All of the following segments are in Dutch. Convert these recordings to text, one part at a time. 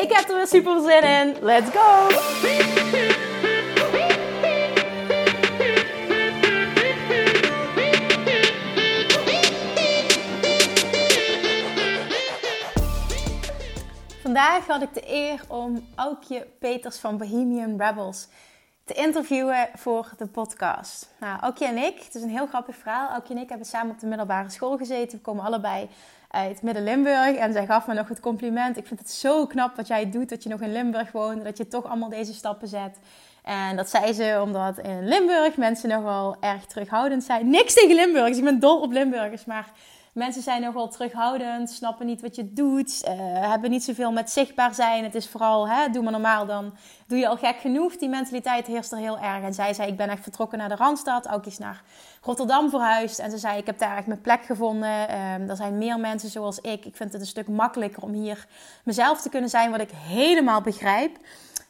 Ik heb er weer super zin in. Let's go! Vandaag had ik de eer om Aukje Peters van Bohemian Rebels te interviewen voor de podcast. Nou, Aukje en ik, het is een heel grappig verhaal. Aukje en ik hebben samen op de middelbare school gezeten. We komen allebei uit Midden-Limburg. En zij gaf me nog het compliment. Ik vind het zo knap wat jij doet, dat je nog in Limburg woont. Dat je toch allemaal deze stappen zet. En dat zei ze omdat in Limburg mensen nogal erg terughoudend zijn. Niks tegen Limburgers, ik ben dol op Limburgers. Maar mensen zijn nogal terughoudend, snappen niet wat je doet, uh, hebben niet zoveel met zichtbaar zijn. Het is vooral, hè, doe maar normaal, dan doe je al gek genoeg. Die mentaliteit heerst er heel erg. En zij zei, ik ben echt vertrokken naar de Randstad, ook eens naar Rotterdam verhuisd. En ze zei, ik heb daar echt mijn plek gevonden. Um, er zijn meer mensen zoals ik. Ik vind het een stuk makkelijker om hier mezelf te kunnen zijn, wat ik helemaal begrijp.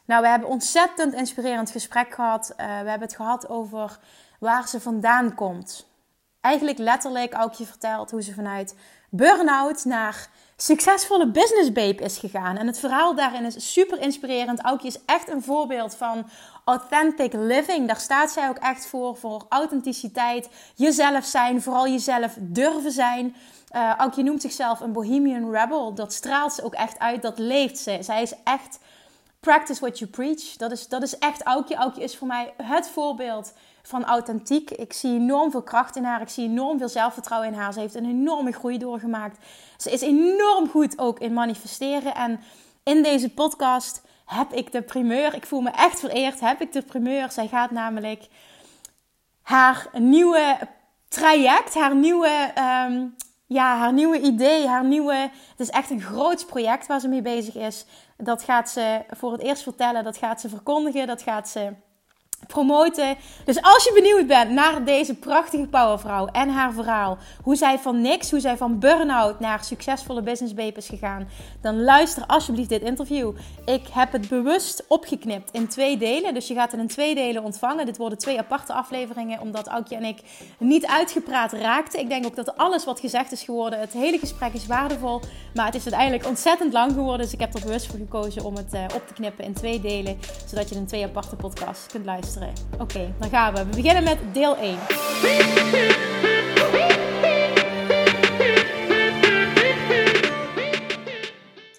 Nou, we hebben ontzettend inspirerend gesprek gehad. Uh, we hebben het gehad over waar ze vandaan komt eigenlijk letterlijk ook je verteld hoe ze vanuit burn-out naar succesvolle business babe is gegaan. En het verhaal daarin is super inspirerend. Aukje is echt een voorbeeld van authentic living. Daar staat zij ook echt voor, voor authenticiteit, jezelf zijn, vooral jezelf durven zijn. Uh, Aukje noemt zichzelf een bohemian rebel. Dat straalt ze ook echt uit, dat leeft ze. Zij is echt practice what you preach. Dat is, dat is echt Aukje. Aukje is voor mij het voorbeeld van authentiek. Ik zie enorm veel kracht in haar. Ik zie enorm veel zelfvertrouwen in haar. Ze heeft een enorme groei doorgemaakt. Ze is enorm goed ook in manifesteren. En in deze podcast heb ik de primeur. Ik voel me echt vereerd. Heb ik de primeur. Zij gaat namelijk haar nieuwe traject, haar nieuwe, um, ja, haar nieuwe idee, haar nieuwe. Het is echt een groot project waar ze mee bezig is. Dat gaat ze voor het eerst vertellen. Dat gaat ze verkondigen. Dat gaat ze promoten. Dus als je benieuwd bent naar deze prachtige powervrouw en haar verhaal, hoe zij van niks, hoe zij van burn-out naar succesvolle business babe is gegaan, dan luister alsjeblieft dit interview. Ik heb het bewust opgeknipt in twee delen, dus je gaat het in twee delen ontvangen. Dit worden twee aparte afleveringen, omdat Aukje en ik niet uitgepraat raakten. Ik denk ook dat alles wat gezegd is geworden, het hele gesprek is waardevol, maar het is uiteindelijk ontzettend lang geworden, dus ik heb er bewust voor gekozen om het uh, op te knippen in twee delen, zodat je een twee aparte podcast kunt luisteren. Oké, okay, dan gaan we. We beginnen met deel 1.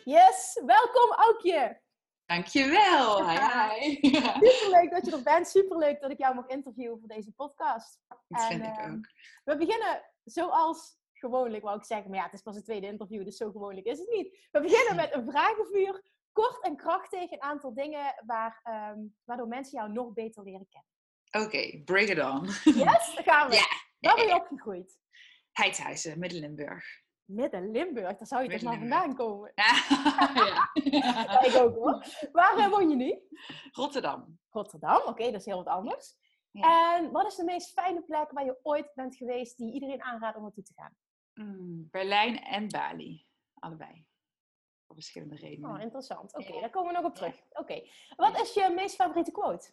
Yes, welkom Aukje. Dankjewel. Hi, hi. Superleuk dat je er bent. Superleuk dat ik jou mag interviewen voor deze podcast. Dat vind ik ehm, ook. We beginnen zoals gewoonlijk, wou ik zeggen. Maar ja, het is pas het tweede interview, dus zo gewoonlijk is het niet. We beginnen met een vragenvuur kort en krachtig een aantal dingen waar, um, waardoor mensen jou nog beter leren kennen. Oké, okay, bring it on. Yes, daar gaan we. Ja. Waar ben je opgegroeid? Heidhuizen, Midden-Limburg. Midden-Limburg, daar zou je toch maar vandaan komen? Ja. ja. ik ook hoor. Waar uh, woon je nu? Rotterdam. Rotterdam, oké, okay, dat is heel wat anders. Ja. En wat is de meest fijne plek waar je ooit bent geweest die iedereen aanraadt om naartoe te gaan? Mm, Berlijn en Bali, allebei verschillende redenen. Oh, interessant. Oké, daar komen we nog op terug. Oké. Wat is je meest favoriete quote?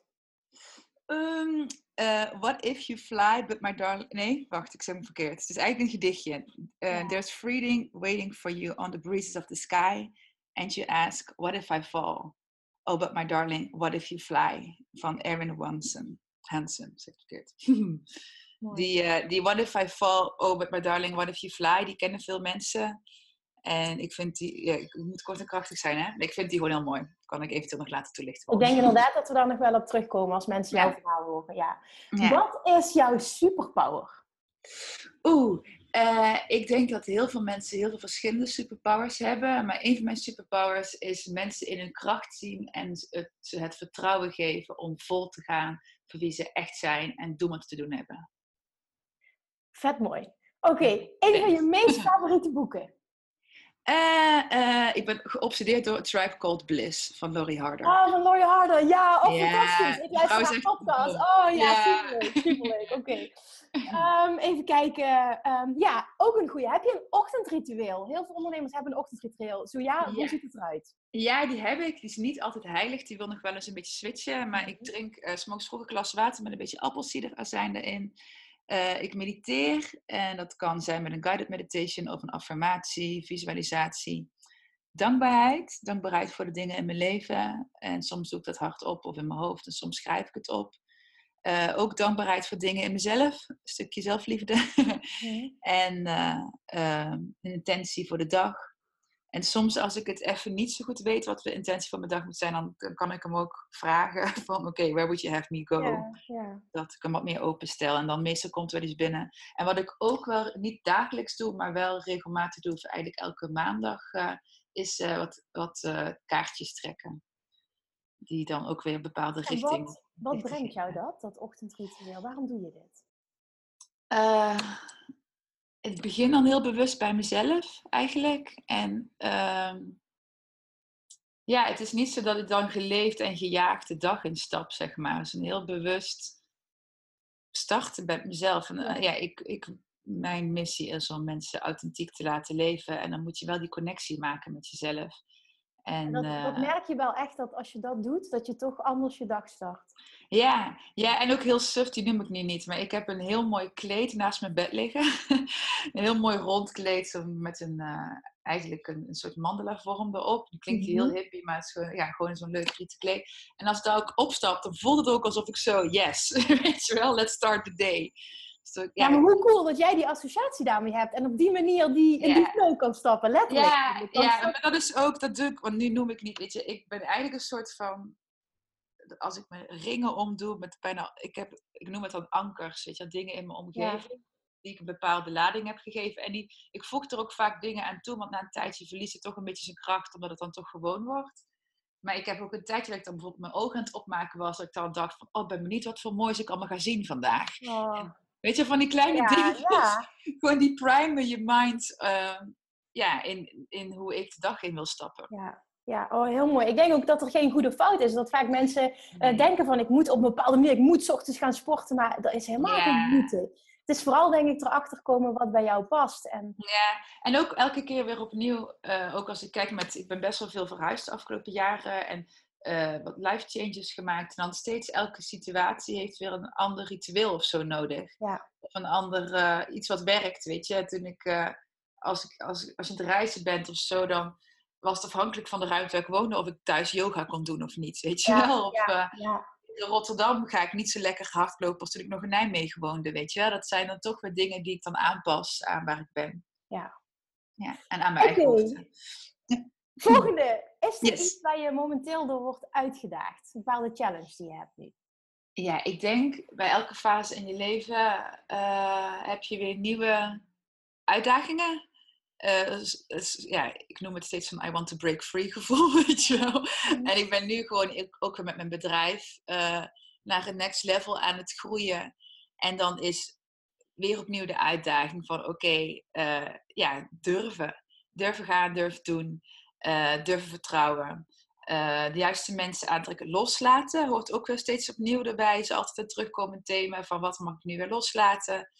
Um, uh, what if you fly, but my darling... Nee, wacht, ik zeg hem verkeerd. Het is eigenlijk een gedichtje. Uh, There's freedom waiting for you on the breezes of the sky. And you ask, what if I fall? Oh, but my darling, what if you fly? Van Erwin Hansen. Hansen, zeg ik verkeerd. die, uh, die What if I fall? Oh, but my darling, what if you fly? Die kennen veel mensen. En ik vind die, ja, ik moet kort en krachtig zijn, hè? Ik vind die gewoon heel mooi. Dat kan ik eventueel nog laten toelichten. Ik denk inderdaad dat we daar nog wel op terugkomen als mensen jouw verhaal horen. Ja. Wat is jouw superpower? Oeh, uh, ik denk dat heel veel mensen heel veel verschillende superpowers hebben. Maar een van mijn superpowers is mensen in hun kracht zien en het, het vertrouwen geven om vol te gaan voor wie ze echt zijn en doen wat ze te doen hebben. Vet mooi. Oké, okay, een van je meest favoriete boeken? Uh, uh, ik ben geobsedeerd door Tribe Called Bliss van Laurie Harder. Oh, van Laurie Harder. Ja, oh, yeah. fantastisch. Ik luister naar podcast. Oh ja, yeah. superleuk. Superleuk, oké. Okay. Um, even kijken. Um, ja, ook een goede. Heb je een ochtendritueel? Heel veel ondernemers hebben een ochtendritueel. Zo ja, hoe ziet het eruit? Ja, die heb ik. Die is niet altijd heilig. Die wil nog wel eens een beetje switchen. Maar ik mhm. drink uh, vroeg een glas water met een beetje appelsiederazijn erin. Uh, ik mediteer en dat kan zijn met een guided meditation of een affirmatie, visualisatie. Dankbaarheid, dankbaarheid voor de dingen in mijn leven. En soms doe ik dat hardop of in mijn hoofd en soms schrijf ik het op. Uh, ook dankbaarheid voor dingen in mezelf, een stukje zelfliefde. En uh, een intentie voor de dag. En soms als ik het even niet zo goed weet wat de intentie van mijn dag moet zijn, dan, kan ik hem ook vragen van oké, okay, where would you have me go? Dat ik hem wat meer openstel en dan meestal komt er wel iets binnen. En wat ik ook wel niet dagelijks doe, maar wel regelmatig doe, of eigenlijk elke maandag, uh, is uh, wat, wat uh, kaartjes trekken. Die dan ook weer een bepaalde richting. Wat, wat brengt jou dat, dat ochtendritueel? Waarom doe je dit? Het begin dan heel bewust bij mezelf eigenlijk. En uh, ja, het is niet zo dat ik dan geleefd en gejaagd de dag instap, zeg maar. Het is een heel bewust starten bij mezelf. En uh, ja, ik, ik, mijn missie is om mensen authentiek te laten leven. En dan moet je wel die connectie maken met jezelf. En, dat, dat, eh, merk je wel echt dat als je dat doet, dat je toch anders je dag start. Ja, ja en ook heel suf, die noem ik nu niet. Maar ik heb een heel mooi kleed naast mijn bed liggen. een heel mooi rond kleed met een, uh, eigenlijk een, een soort mandala vorm erop. Die klinkt heel mhm. hippie, maar het is gewoon, ja, gewoon zo'n leuk rieten kleed. En als ik daar ook opstap, dan voelt het ook alsof ik zo, yes, weet je wel, let's start the day. Ja, maar hoe cool dat jij die associatie daarmee hebt en op die manier die, in die flow kan stappen, letterlijk. Ja, ja maar dat is ook, dat doe ik, want nu noem ik niet, weet je, ik ben eigenlijk een soort van, als ik mijn ringen omdoe, met bijna, ik, heb, ik noem het dan ankers, weet je, dingen in mijn omgeving. Die ik een bepaalde lading heb gegeven. En die, ik voeg er ook vaak dingen aan toe, want na een tijdje verliest het toch een beetje zijn kracht, omdat het dan toch gewoon wordt. Maar ik heb ook een tijdje dat ik dan bijvoorbeeld mijn ogen aan het opmaken was, dat ik dan dacht van, oh, ben benieuwd wat voor moois ik allemaal ga zien vandaag. Oh. Weet je, van die kleine ja, dingen. Ja. Gewoon die primen je mind uh, ja, in, in hoe ik de dag in wil stappen. Ja. Ja, oh, heel mooi. Ik denk ook dat er geen goede fout is. Dat vaak mensen uh, denken van ik moet op een bepaalde manier, ik moet s ochtends gaan sporten, maar dat is helemaal ja. geen moeten. Het is vooral denk ik erachter komen wat bij jou past. En... Ja, en ook elke keer weer opnieuw, uh, ook als ik kijk met, ik ben best wel veel verhuisd de afgelopen jaren en uh, wat life changes gemaakt. En dan steeds elke situatie heeft weer een ander ritueel of zo nodig. Ja. Of een ander, uh, iets wat werkt, weet je. Toen ik, uh, als, ik als, als je aan het reizen bent of zo, dan was het afhankelijk van de ruimte waar ik woonde of ik thuis yoga kon doen of niet, weet je wel. Of, ja, In Rotterdam ga ik niet zo lekker hardlopen als toen ik nog in Nijmegen woonde, weet je wel. Dat zijn dan toch weer dingen die ik dan aanpas aan waar ik ben. Ja. Ja, en aan mijn okay. eigen Volgende. Is er iets waar je momenteel door wordt uitgedaagd? Een bepaalde challenge die je hebt nu? Ja, ik denk bij elke fase in je leven uh, heb je weer nieuwe uitdagingen. Uh, ja, ik noem het steeds van I want to break free gevoel, weet je wel. Mhm. En ik ben nu gewoon ook weer met mijn bedrijf uh, naar het next level aan het groeien. En dan is weer opnieuw de uitdaging van oké, okay, ja, durven. Durven gaan, durven doen. Uh, durven vertrouwen. Uh, de juiste mensen aantrekken. Loslaten hoort ook steeds opnieuw erbij. Is altijd een terugkomend thema van wat mag ik nu weer loslaten.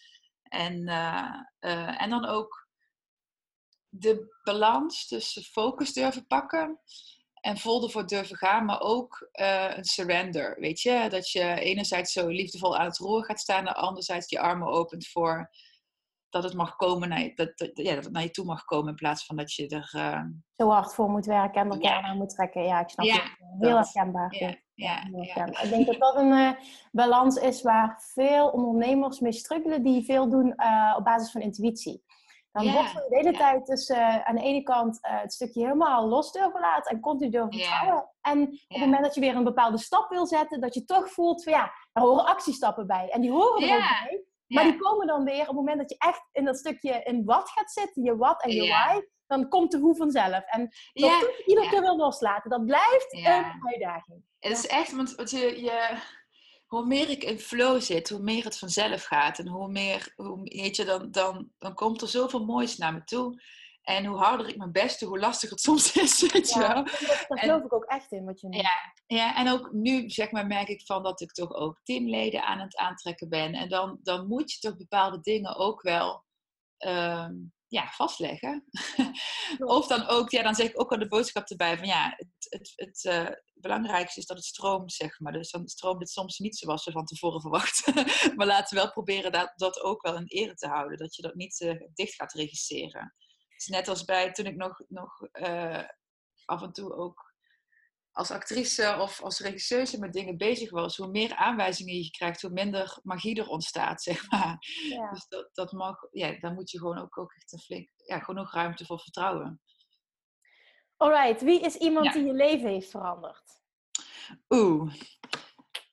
En, uh, en dan ook de balans tussen focus durven pakken en vol ervoor durven gaan, maar ook een surrender. Weet je, dat je enerzijds zo liefdevol aan het roer gaat staan en anderzijds je armen opent voor dat het mag komen naar je, dat, dat, ja, dat het naar je toe mag komen in plaats van dat je er uh... zo hard voor moet werken en er ja. aan moet trekken. Ja, ik snap het. Heel herkenbaar. Ja, ja, Ik denk dat dat een uh, balans is waar veel ondernemers mee struggelen die veel doen uh, op basis van intuïtie. Dan wordt er de hele tijd dus aan de ene kant het stukje helemaal los durven laten en continu durven vertrouwen. En op het moment dat je weer een bepaalde stap wil zetten, dat je toch voelt van ja, er horen actiestappen bij. En die horen er ook bij. Maar die komen dan weer op het moment dat je echt in dat stukje in wat gaat zitten, je wat en je why, dan komt de hoe vanzelf. En dat ja. je iedere keer wil loslaten, dat blijft een uitdaging. Het is echt, want je, je, hoe meer ik in flow zit, hoe meer het vanzelf gaat. En hoe meer, hoe, weet je, dan, dan, dan komt er zoveel moois naar me toe. En hoe harder ik mijn best doe, hoe lastiger het soms is. Weet je Ja, wel? daar geloof ik ook echt in wat je Ja, ja, en ook nu zeg maar, merk ik van dat ik toch ook teamleden aan het aantrekken ben. En dan, dan moet je toch bepaalde dingen ook wel ehm, ja, vastleggen. of dan ook, ja, dan zeg ik ook al de boodschap erbij van ja, het, het, het eh, belangrijkste is dat het stroomt, zeg maar. Dus dan stroomt het soms niet zoals we van tevoren verwachten. maar laten we wel proberen dat, dat ook wel in ere te houden. Dat je dat niet eh, dicht gaat regisseren. Het is net als bij toen ik nog, nog eh, af en toe ook als actrice of als regisseuse met dingen bezig was, hoe meer aanwijzingen je krijgt, hoe minder magie er ontstaat, zeg maar. Ja. Dus dat, dat mag, ja, daar moet je gewoon ook, ook echt een flink, ja, genoeg ruimte voor vertrouwen. Alright, wie is iemand Ja. die je leven heeft veranderd? Oeh.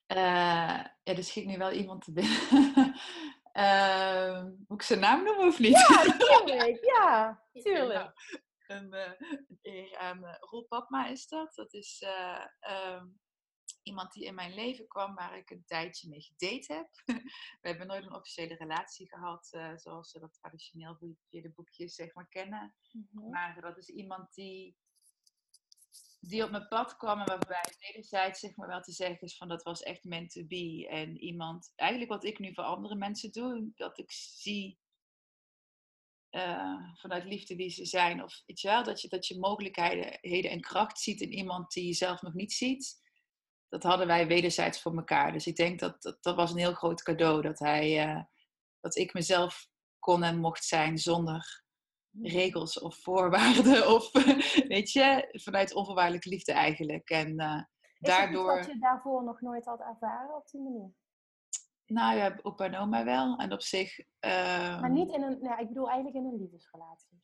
Eh, ja, er schiet nu wel iemand te binnen. Ehm, moet ik zijn naam noemen of niet? Ja, tuurlijk. Ja, tuurlijk. nou, een, eh, een eer aan eh, Roel Papma is dat. Dat is eh, ehm, iemand die in mijn leven kwam waar ik een tijdje mee gedate heb. We hebben nooit een officiële relatie gehad, eh, zoals we dat traditioneel via de boekjes zeg maar kennen. Mhm. Maar dat is iemand die, die op mijn pad kwam en waarbij wederzijds zeg maar wel te zeggen is van dat was echt meant to be. En iemand, eigenlijk wat ik nu voor andere mensen doe, dat ik zie eh, vanuit liefde wie ze zijn. Of je wel, dat je, dat je mogelijkheden heden en kracht ziet in iemand die je zelf nog niet ziet. Dat hadden wij wederzijds voor elkaar. Dus ik denk dat dat, dat was een heel groot cadeau. Dat, hij, eh, dat ik mezelf kon en mocht zijn zonder regels of voorwaarden. Of weet je, vanuit onvoorwaardelijke liefde eigenlijk. En Is dat iets daardoor. wat je daarvoor nog nooit had ervaren op die manier? Nou ja, opa en oma wel. En op zich. Maar ehm, niet in een, ja, ik bedoel eigenlijk in een liefdesrelatie.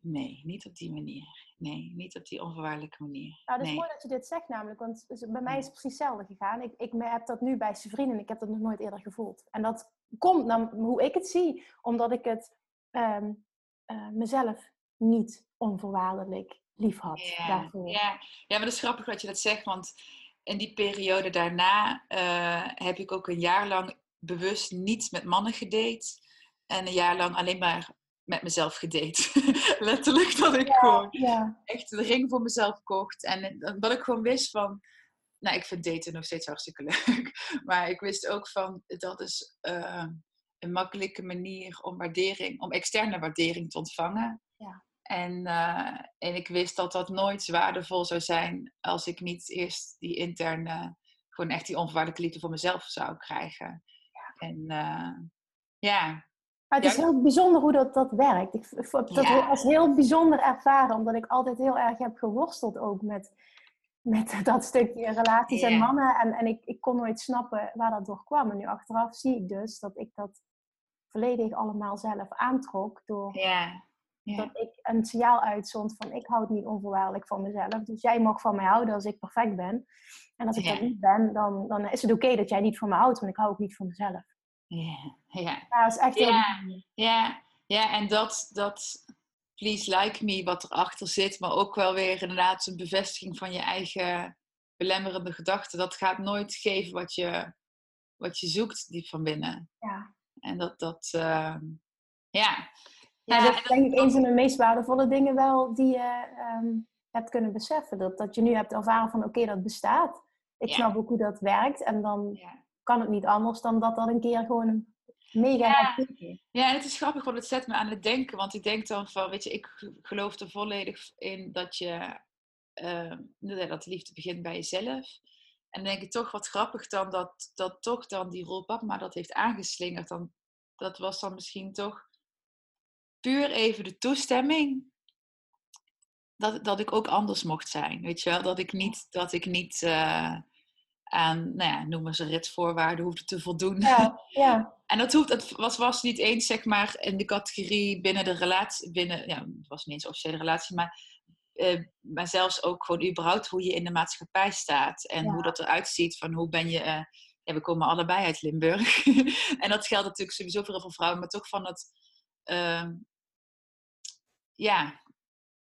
Nee, niet op die manier. Nee, niet op die onvoorwaardelijke manier. Nou, het is nee. mooi dat je dit zegt namelijk, want bij mij is het precies hetzelfde gegaan. Ik, ik heb dat nu bij zijn vrienden en ik heb dat nog nooit eerder gevoeld. En dat komt naar hoe ik het zie, omdat ik het ehm, eh, mezelf niet onvoorwaardelijk lief had Ja, daarvoor. ja. ja, maar dat is grappig dat je dat zegt, want in die periode daarna eh, heb ik ook een jaar lang bewust niet met mannen gedate. En een jaar lang alleen maar met mezelf gedate. Letterlijk dat ik gewoon Ja, echt de ring voor mezelf kocht. En dat ik gewoon wist van... Nou, ik vind daten nog steeds hartstikke leuk. Maar ik wist ook van, dat is eh, een makkelijke manier om waardering, om externe waardering te ontvangen. Ja. En, eh, en ik wist dat dat nooit waardevol zou zijn als ik niet eerst die interne, gewoon echt die onvoorwaardelijke liefde voor mezelf zou krijgen. En eh, ja, Maar het is Ja. heel bijzonder hoe dat, dat werkt. Ik heb dat Ja. als heel bijzonder ervaren, omdat ik altijd heel erg heb geworsteld ook met, met dat stukje relaties en Ja. mannen. En, en ik, ik kon nooit snappen waar dat door kwam. En nu achteraf zie ik dus dat ik dat volledig allemaal zelf aantrok door ja, ja. dat ik een signaal uitzond van ik houd niet onvoorwaardelijk van mezelf. Dus jij mag van mij houden als ik perfect ben. En als ik Ja. dat niet ben, dan, dan is het oké dat jij niet van me houdt, want ik hou ook niet van mezelf. ja, ja. Ja, dat is echt Ja. Ja, ja en dat, dat please like me wat erachter zit, maar ook wel weer inderdaad een bevestiging van je eigen belemmerende gedachten. Dat gaat nooit geven wat je, wat je zoekt diep van binnen. Ja. En dat, dat ehm, ja. Ja, Ja, dat is denk ik een van de meest waardevolle dingen wel die je ehm, hebt kunnen beseffen. Dat, dat je nu hebt ervaren van oké, dat bestaat. Ik Ja. snap ook hoe dat werkt. En dan ja. kan het niet anders dan dat dat een keer gewoon een mega Ja. Ja, en het is grappig, want het zet me aan het denken. Want ik denk dan van, weet je, ik geloof er volledig in dat je, ehm, nou dat liefde begint bij jezelf. En dan denk ik toch wat grappig dan dat, dat toch dan die rol Papma dat heeft aangeslingerd. Dan, dat was dan misschien toch puur even de toestemming dat, dat ik ook anders mocht zijn. Weet je wel, dat ik niet, dat ik niet eh, aan, nou ja, noem maar ze ritvoorwaarden hoefde te voldoen. Ja, ja, En dat hoeft, het was, was niet eens zeg maar in de categorie binnen de relatie, binnen, ja, het was niet eens officiële relatie, maar, eh, maar zelfs ook gewoon überhaupt hoe je in de maatschappij staat en Ja. hoe dat eruit ziet van hoe ben je, eh, ja, we komen allebei uit Limburg. en dat geldt natuurlijk sowieso voor heel veel vrouwen, maar toch van het, ehm, ja,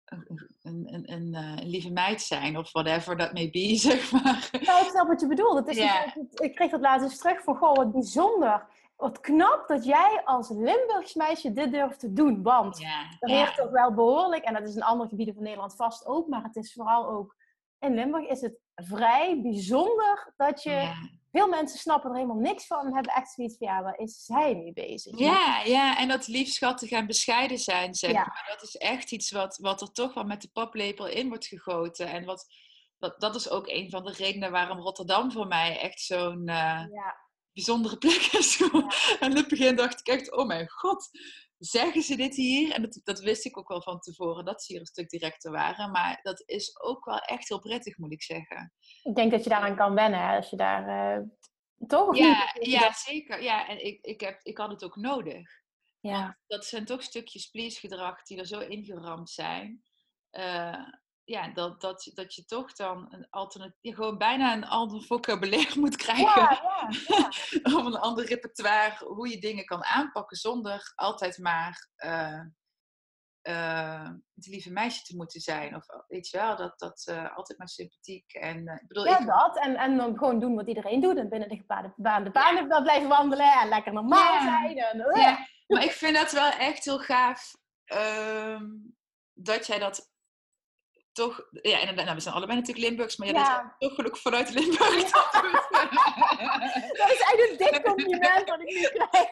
een, een, een, een, eh, een lieve meid zijn of whatever that may be, zeg maar. Nou, ik snap wat je bedoelt. Het is Ja. dus- ik kreeg dat laatst eens terug van, goh, wat bijzonder. wat knap dat jij als Limburgs meisje dit durft te doen. Want Ja, er ja. heeft toch wel behoorlijk, en dat is in andere gebieden van Nederland vast ook, maar het is vooral ook in Limburg is het vrij bijzonder dat je. Ja. Veel mensen snappen er helemaal niks van en hebben echt zoiets van ja, waar is zij mee bezig? Ja, ja, en dat lief, schattig en bescheiden zijn, zeg Ja. maar. Dat is echt iets wat, wat er toch wel met de paplepel in wordt gegoten. En wat, dat, dat is ook een van de redenen waarom Rotterdam voor mij echt zo'n eh, Ja, bijzondere plek is. En in het begin dacht ik echt, oh mijn god, zeggen ze dit hier? En dat, dat wist ik ook wel van tevoren, dat ze hier een stuk directer waren. Maar dat is ook wel echt heel prettig, moet ik zeggen. ik denk dat je daaraan kan wennen hè, als je daar eh, toch Ja, niet? ja zeker. Ja, en ik, ik, heb, ik had het ook nodig. ja. dat zijn toch stukjes please gedrag die er zo ingeramd zijn. Eh, ja, dat, dat, dat je toch dan een alternatief, gewoon bijna een ander vocabulaire moet krijgen. Ja, ja, ja. Of een ander repertoire, hoe je dingen kan aanpakken zonder altijd maar eh, eh, het lieve meisje te moeten zijn. Of weet je wel, dat, dat eh, altijd maar sympathiek. En ik bedoel, Ja, ik, dat. En, en dan gewoon doen wat iedereen doet. En binnen de gebaande banen banen wel blijven wandelen. En lekker normaal zijn. En, maar ik vind dat wel echt heel gaaf ehm, dat jij dat toch. Ja, inderdaad, nou, we zijn allebei natuurlijk Limburgs, maar jij Ja. het toch gelukkig vanuit Limburg. dat. Dat is echt een dik compliment wat ik nu krijg.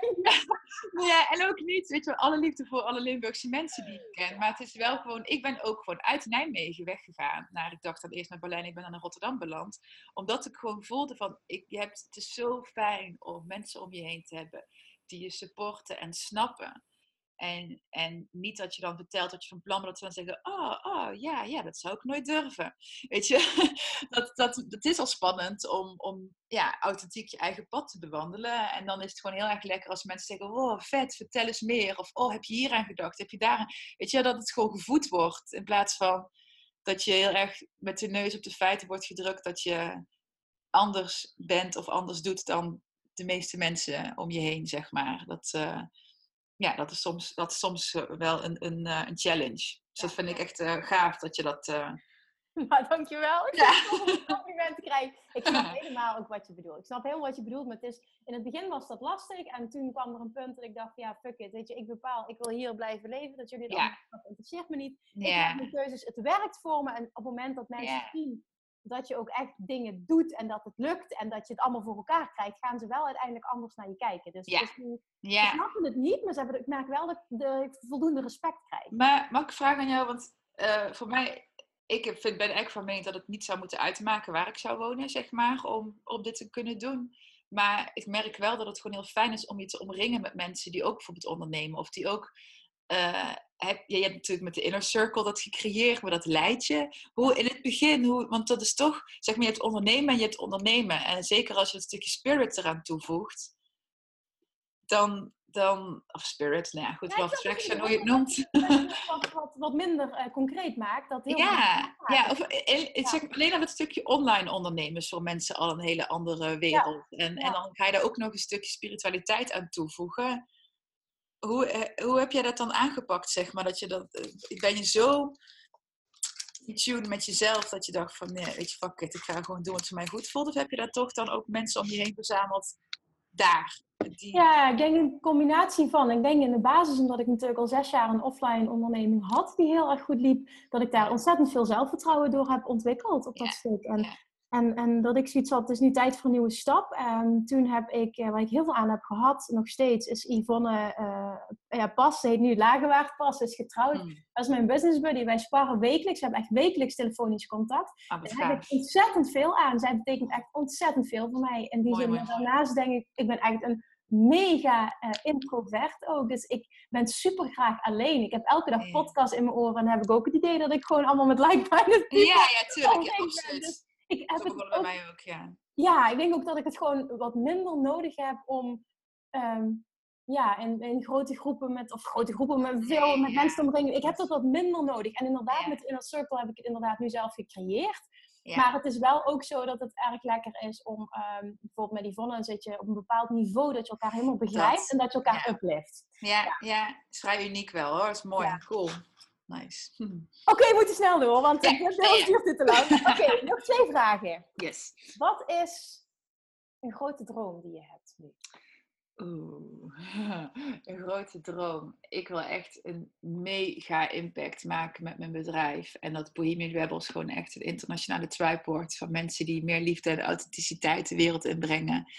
ja, en ook niet, weet je wel, alle liefde voor alle Limburgse mensen die ik ken. Maar het is wel gewoon, ik ben ook gewoon uit Nijmegen weggegaan. Naar, ik dacht dan eerst naar Berlijn, ik ben dan naar Rotterdam beland. Omdat ik gewoon voelde van, ik, je hebt, het is zo fijn om mensen om je heen te hebben die je supporten en snappen. En, en niet dat je dan vertelt dat je van plan bent dat ze dan zeggen: Oh, oh ja, ja, dat zou ik nooit durven. Weet je, dat, dat, dat is al spannend om, om ja, authentiek je eigen pad te bewandelen. En dan is het gewoon heel erg lekker als mensen zeggen: Oh, vet, vertel eens meer. Of Oh, heb je hier aan gedacht? Heb je daar aan? Weet je, dat het gewoon gevoed wordt. In plaats van dat je heel erg met de neus op de feiten wordt gedrukt dat je anders bent of anders doet dan de meeste mensen om je heen, zeg maar. Dat, eh, ja, dat is soms, dat is soms eh, wel een, een, eh, een challenge. Dus dat vind ik echt eh, gaaf dat je dat. eh, Maar dankjewel. Ik Ja. een compliment te krijgen. Ik snap helemaal ook wat je bedoelt. Ik snap heel wat je bedoelt, maar het is, in het begin was dat lastig. En toen kwam er een punt dat ik dacht, ja, fuck it. Weet je, ik bepaal, ik wil hier blijven leven. Dat jullie Ja. dat interesseert me niet. Ik ja, maak mijn keuzes, het werkt voor me. En op het moment dat mensen zien dat je ook echt dingen doet en dat het lukt en dat je het allemaal voor elkaar krijgt, gaan ze wel uiteindelijk anders naar je kijken. Dus Ja. ze ja. snappen het niet, maar ze hebben, ik merk wel dat ik de voldoende respect krijg. Maar mag ik vragen aan jou? Want eh, voor mij, ik vind, ben echt van mening dat het niet zou moeten uitmaken waar ik zou wonen, zeg maar, om, om dit te kunnen doen. Maar ik merk wel dat het gewoon heel fijn is om je te omringen met mensen die ook bijvoorbeeld ondernemen. Of die ook. eh, heb, je hebt natuurlijk met de inner circle dat gecreëerd, maar dat leidt je. Hoe in het begin, hoe, want dat is toch, zeg maar, je hebt ondernemen en je hebt ondernemen. En zeker als je een stukje spirit eraan toevoegt, dan, dan of spirit, nou ja, goed, Ja, fraction, hoe je het noemt. Wat, wat, wat minder eh, concreet maakt. Dat heel Ja, ja, of, eh, eh, zeg, alleen al het stukje online ondernemen is voor mensen al een hele andere wereld. en, en ja. dan ga je daar ook nog een stukje spiritualiteit aan toevoegen. Hoe, eh, hoe heb jij dat dan aangepakt, zeg maar? Dat je dat, eh, ben je zo in tune met jezelf dat je dacht van, nee, weet je, fuck it, ik ga gewoon doen wat voor mij goed voelt? Of heb je daar toch dan ook mensen om je heen verzameld daar? Die, Ja, ik denk een combinatie van. Ik denk in de basis, omdat ik natuurlijk al zes jaar een offline onderneming had die heel erg goed liep, dat ik daar ontzettend veel zelfvertrouwen door heb ontwikkeld op dat Ja, stuk. En, ja. En, en dat ik zoiets had, het is nu tijd voor een nieuwe stap. En toen heb ik, eh, waar ik heel veel aan heb gehad, nog steeds, is Yvonne eh ja, Pas, ze heet nu Lagerwaard Pas, is getrouwd. Hmm, Dat is mijn business buddy. Wij sparren wekelijks, we hebben echt wekelijks telefonisch contact. ah, Daar heb ik ontzettend veel aan. Zij betekent echt ontzettend veel voor mij. In die Mooi, zin, daarnaast denk ik, ik ben echt een mega eh, introvert ook. Dus ik ben super graag alleen. Ik heb elke dag podcast in mijn oren. En dan heb ik ook het idee dat ik gewoon allemaal met like-minded Ja, ja, tuurlijk. Ja, absoluut. dus- Ik heb Zo het bij mij ook, ja. ja, ik denk ook dat ik het gewoon wat minder nodig heb om... ehm, ja, in, in grote groepen met, of grote groepen met veel Nee, met ja. mensen te omringen. Ik heb dat wat minder nodig. En inderdaad, Ja. met Inner Circle heb ik het inderdaad nu zelf gecreëerd. Ja. Maar het is wel ook zo dat het erg lekker is om, ehm, bijvoorbeeld met Yvonne, zit je op een bepaald niveau dat je elkaar helemaal begrijpt Dat, en dat je elkaar uplift. Ja, ja. is vrij uniek wel hoor. is mooi. Ja. Cool. Nice. Oké, we moeten snel door, want Ja, dit ja. duurt dit te lang. Oké, nog twee vragen. Yes. Wat is een grote droom die je hebt nu? Oeh, een grote droom. Ik wil echt een mega impact maken met mijn bedrijf. En dat Bohemian Rebels gewoon echt een internationale tribe wordt van mensen die meer liefde en authenticiteit de wereld inbrengen.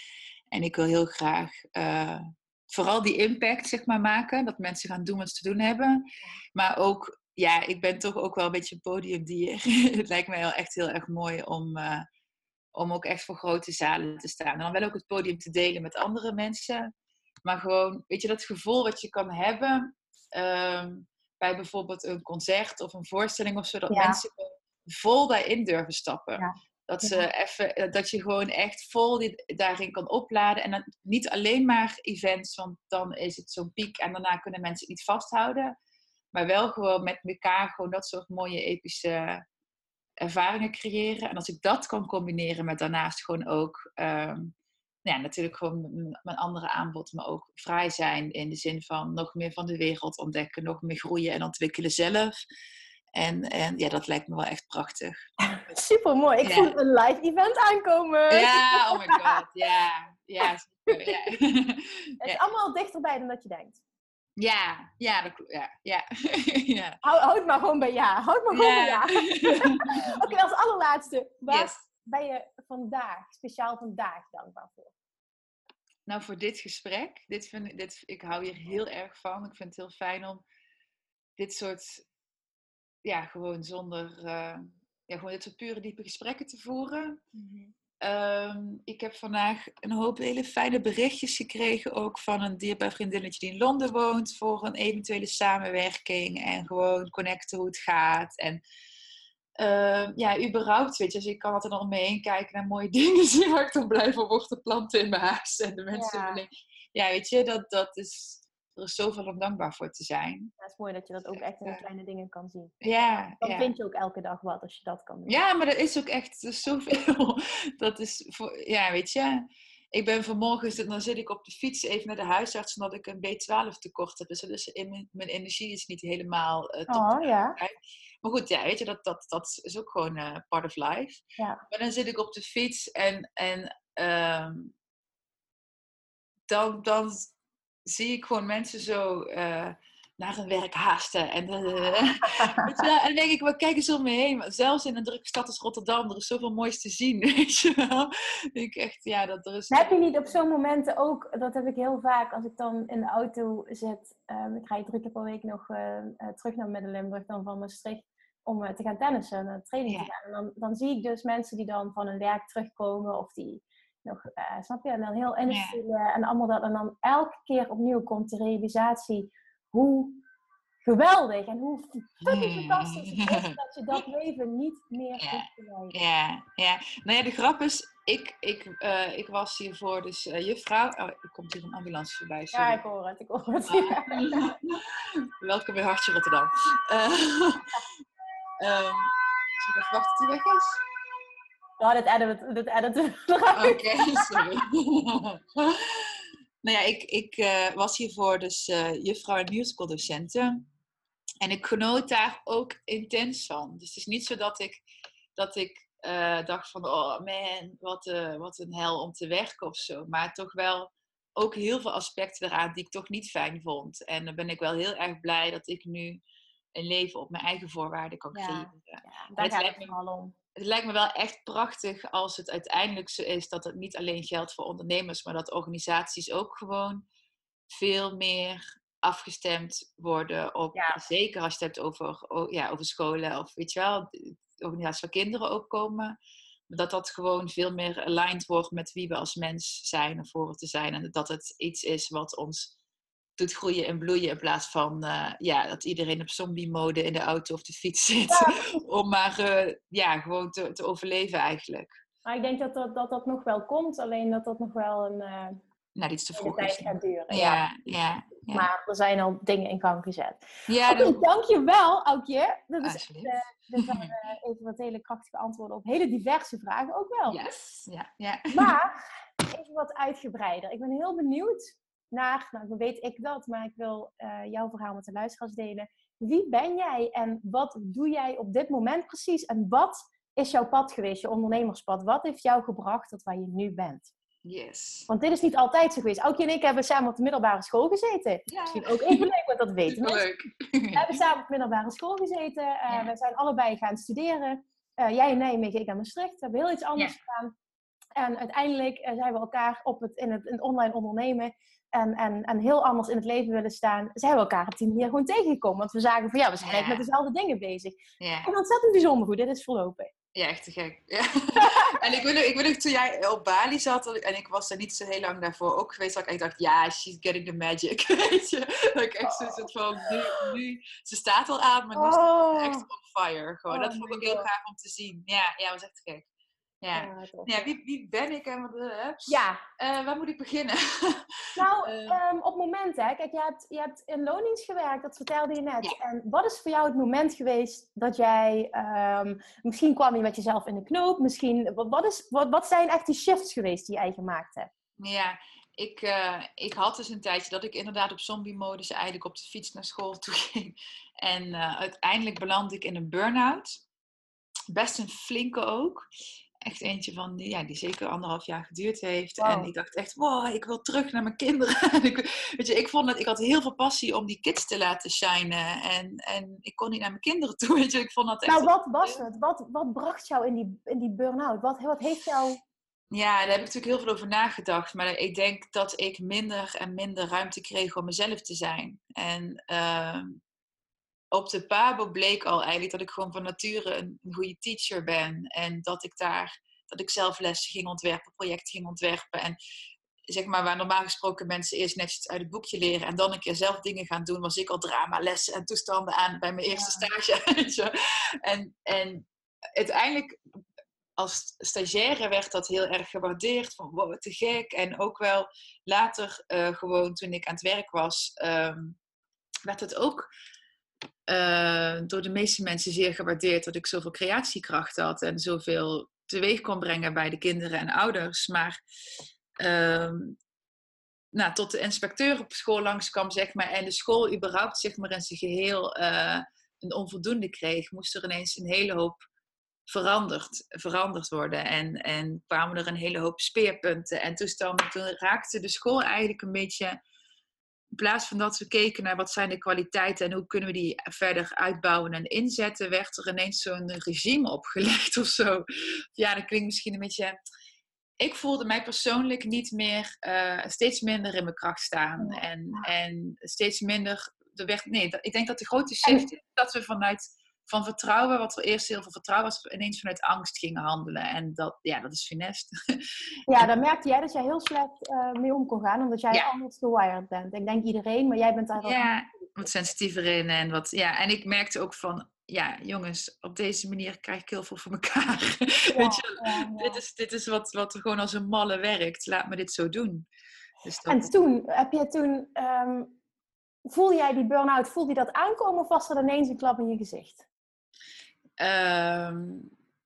En ik wil heel graag uh, vooral die impact zeg maar, maken. Dat mensen gaan doen wat ze te doen hebben. Maar ook, ja, ik ben toch ook wel een beetje een podiumdier. het lijkt mij wel echt heel erg mooi om, uh, om ook echt voor grote zalen te staan. En dan wel ook het podium te delen met andere mensen. Maar gewoon, weet je, dat gevoel wat je kan hebben um, bij bijvoorbeeld een concert of een voorstelling of zo. Dat mensen vol daarin durven stappen. Ja. Dat, ze even, eh, dat je gewoon echt vol die, daarin kan opladen. En dan niet alleen maar events, want dan is het zo'n piek en daarna kunnen mensen het niet vasthouden. Maar wel gewoon met elkaar gewoon dat soort mooie epische ervaringen creëren. En als ik dat kan combineren met daarnaast gewoon ook, um, ja, natuurlijk gewoon mijn andere aanbod, maar ook vrij zijn in de zin van nog meer van de wereld ontdekken, nog meer groeien en ontwikkelen zelf. En, en ja, dat lijkt me wel echt prachtig. Super mooi. Ik voel een live event aankomen. Ja, oh my god. Ja, ja, super. Ja. Het is allemaal dichterbij dan dat je denkt. Ja, ja, dat, ja, ja. ja. Houd, houd maar gewoon bij ja. Houd maar gewoon bij ja. Oké, als allerlaatste. Waar ben je vandaag, speciaal vandaag, dankbaar voor? Nou, voor dit gesprek. Dit vind, dit, ik hou hier heel erg van. Ik vind het heel fijn om dit soort ja, gewoon zonder uh, ja, gewoon dit soort pure diepe gesprekken te voeren. Mm ik heb vandaag een hoop hele fijne berichtjes gekregen, ook van een dierbaar vriendinnetje die in Londen woont, voor een eventuele samenwerking en gewoon connecten hoe het gaat. En uh, ja, überhaupt, weet je, dus ik kan altijd nog mee heen kijken naar mooie dingen zien waar ik dan blij van word, de planten in mijn huis en de mensen ja. Ja, weet je, dat, dat is er is zoveel om dankbaar voor te zijn. Ja, het is mooi dat je dat ook echt in de kleine dingen kan zien. Ja. Dan vind je ook elke dag wat als je dat kan doen. Ja, maar dat is ook echt zoveel. Dat is, voor, ja, weet je. Ik ben vanmorgen, dan zit ik op de fiets even naar de huisarts omdat ik een B12 tekort heb. Dus, dus in mijn, energie is niet helemaal uh, top. Oh, ja. Maar goed, ja, weet je, dat, dat, dat is ook gewoon uh, part of life. Ja. Maar dan zit ik op de fiets en, en um, dan, dan zie ik gewoon mensen zo uh, naar hun werk haasten. En, uh, en dan denk ik, we kijken eens om me heen. Zelfs in een drukke stad als Rotterdam, er is zoveel moois te zien. Weet je wel? ik echt, ja, dat er is... Heb je niet op zo'n momenten ook, dat heb ik heel vaak, als ik dan in de auto zit, um, ik ga drie keer per week nog uh, terug naar Midden-Limburg, dan van Maastricht, om te gaan tennissen, naar training ja. te gaan. En dan, dan zie ik dus mensen die dan van hun werk terugkomen of die nog, uh, snap je? En dan heel industrie en allemaal dat. En dan elke keer opnieuw komt de realisatie hoe geweldig en hoe fucking fantastisch het is dat je dat leven niet meer ja. hoeft te leiden. Ja, ja. Nou ja, de grap is, ik, ik, uh, ik was hiervoor dus uh, juffrouw. Oh, er komt hier een ambulance voorbij. Sorry. Ja, ik hoor het, ik hoor het. Uh, welkom bij Hartje Rotterdam. um, ik even wachten tot hij weg is? Ja, dit editen, dit editen Oké, okay, sorry. nou ja, ik, ik uh, was hiervoor dus uh, juffrouw en musicaldocenten. En ik genoot daar ook intens van. Dus het is niet zo dat ik, dat ik uh, dacht van, oh man, wat, wat een hel om te werken of zo. Maar toch wel ook heel veel aspecten eraan die ik toch niet fijn vond. En dan ben ik wel heel erg blij dat ik nu een leven op mijn eigen voorwaarden kan creëren. Ja, ja daar gaat het me om het lijkt me wel echt prachtig als het uiteindelijk zo is dat het niet alleen geldt voor ondernemers, maar dat organisaties ook gewoon veel meer afgestemd worden op, zeker als je het hebt over, ja, over scholen of weet je wel, organisaties voor kinderen ook komen, dat dat gewoon veel meer aligned wordt met wie we als mens zijn of voor te zijn en dat het iets is wat ons doet groeien en bloeien in plaats van uh, ja, dat iedereen op zombie-mode in de auto of de fiets zit. Om maar uh, ja, gewoon te, te overleven eigenlijk. Maar ik denk dat dat, dat dat nog wel komt, alleen dat dat nog wel een uh, nou, iets te vroeg tijd gaat duren. Ja, ja. ja, Maar er zijn al dingen in gang gezet. Ja, okay, dat... dankjewel, Aukje. Dat is dit waren even wat hele krachtige antwoorden op hele diverse vragen ook wel. Yes, ja. ja. Maar even wat uitgebreider. Ik ben heel benieuwd naar, nou weet ik dat, maar ik wil uh, jouw verhaal met de luisteraars delen. Wie ben jij en wat doe jij op dit moment precies? En wat is jouw pad geweest, je ondernemerspad? Wat heeft jou gebracht tot waar je nu bent? Yes. Want dit is niet altijd zo geweest. Aukje en ik hebben samen op de middelbare school gezeten. Ja. Misschien ook even leuk, want dat weten mensen. Leuk. We hebben samen op de middelbare school gezeten. Eh, Ja. We zijn allebei gaan studeren. Eh, jij in Nijmegen, ik in Maastricht. We hebben heel iets anders Ja. gedaan. En uiteindelijk eh, zijn we elkaar op het, in, het, in het online ondernemen en, en, en heel anders in het leven willen staan. Zijn we elkaar die manier gewoon tegengekomen. Want we zagen van ja, we zijn Ja. eigenlijk met dezelfde dingen bezig. Ja. En ontzettend bijzonder hoe dit is verlopen. Ja, echt te gek. Ja. en ik weet, nog, ik weet nog, toen jij op Bali zat, en ik was er niet zo heel lang daarvoor ook geweest, dat ik echt dacht, ja, she's getting the magic. Weet je? Dat ik echt zo zit van, nu, nu, ze staat al aan, maar nu ze echt on fire. Gewoon. Oh dat vond ik ook heel gaaf om te zien. Ja, ja, was echt te gek. Ja. Ja, tof. Ja, wie, wie ben ik en wat uh, Ja, Eh, waar moet ik beginnen? nou, Eh. ehm, op momenten, hè. Kijk, je hebt, je hebt in loondienst gewerkt, dat vertelde je net. Ja. En wat is voor jou het moment geweest dat jij, ehm, misschien kwam je met jezelf in de knoop, misschien, wat, wat, is, wat, wat zijn echt die shifts geweest die jij gemaakt hebt? Ja, ik, eh, ik had dus een tijdje dat ik inderdaad op zombie-modus eigenlijk op de fiets naar school toe ging. En eh, uiteindelijk belandde ik in een burn-out. Best een flinke ook. Echt eentje van, die- ja, die zeker anderhalf jaar geduurd heeft. En ik dacht echt, wow, ik wil terug naar mijn kinderen. En ik, weet je, ik vond dat ik had heel veel passie om die kids te laten shinen. En, en ik kon niet naar mijn kinderen toe. Weet je, ik vond dat echt Nou, wat was het? Wat, wat bracht jou in die, in die burn-out? Wat, wat heeft jou... Ja, daar heb ik natuurlijk heel veel over nagedacht. Maar ik denk dat ik minder en minder ruimte kreeg om mezelf te zijn. En ehm, op de Pabo bleek al eigenlijk dat ik gewoon van nature een, een goede teacher ben. En dat ik daar, dat ik zelf lessen ging ontwerpen, projecten ging ontwerpen. En zeg maar, waar normaal gesproken mensen eerst netjes uit het boekje leren en dan een keer zelf dingen gaan doen, was ik al dramalessen en toestanden aan bij mijn eerste stage. En, en uiteindelijk als stagiaire werd dat heel erg gewaardeerd. Van wow, te gek. En ook wel later, eh, gewoon toen ik aan het werk was, ehm, werd het ook eh, door de meeste mensen zeer gewaardeerd dat ik zoveel creatiekracht had en zoveel teweeg kon brengen bij de kinderen en ouders. Maar ehm, nou, tot de inspecteur op school langskwam, zeg maar, en de school überhaupt zeg maar, in zijn geheel eh, een onvoldoende kreeg, moest er ineens een hele hoop veranderd, veranderd worden. En, en kwamen er een hele hoop speerpunten en toestanden. Toen raakte de school eigenlijk een beetje, plaats van dat we keken naar wat zijn de kwaliteiten en hoe kunnen we die verder uitbouwen en inzetten, werd er ineens zo'n regime opgelegd of zo. Ja, dat klinkt misschien een beetje. Ik voelde mij persoonlijk niet meer, eh, steeds minder in mijn kracht staan. En, en steeds minder. Er werd, nee, ik denk dat de grote shift is dat we vanuit van vertrouwen, wat er eerst heel veel vertrouwen was, ineens vanuit angst gingen handelen. En dat, ja, dat is funest. Ja, daar merkte jij dat jij heel slecht eh, mee om kon gaan, omdat jij Ja. anders gewired bent. Ik denk iedereen, maar jij bent daar Ja, wat sensitiever in. En, wat, ja, en ik merkte ook van, ja, jongens, op deze manier krijg ik heel veel voor elkaar. Weet je, ja. Dit is, dit is wat, wat er gewoon als een malle werkt. Laat me dit zo doen. Dus dat, En toen, heb je toen, ehm, voelde jij die burn-out, voelde je dat aankomen of was er ineens een klap in je gezicht? Ehm,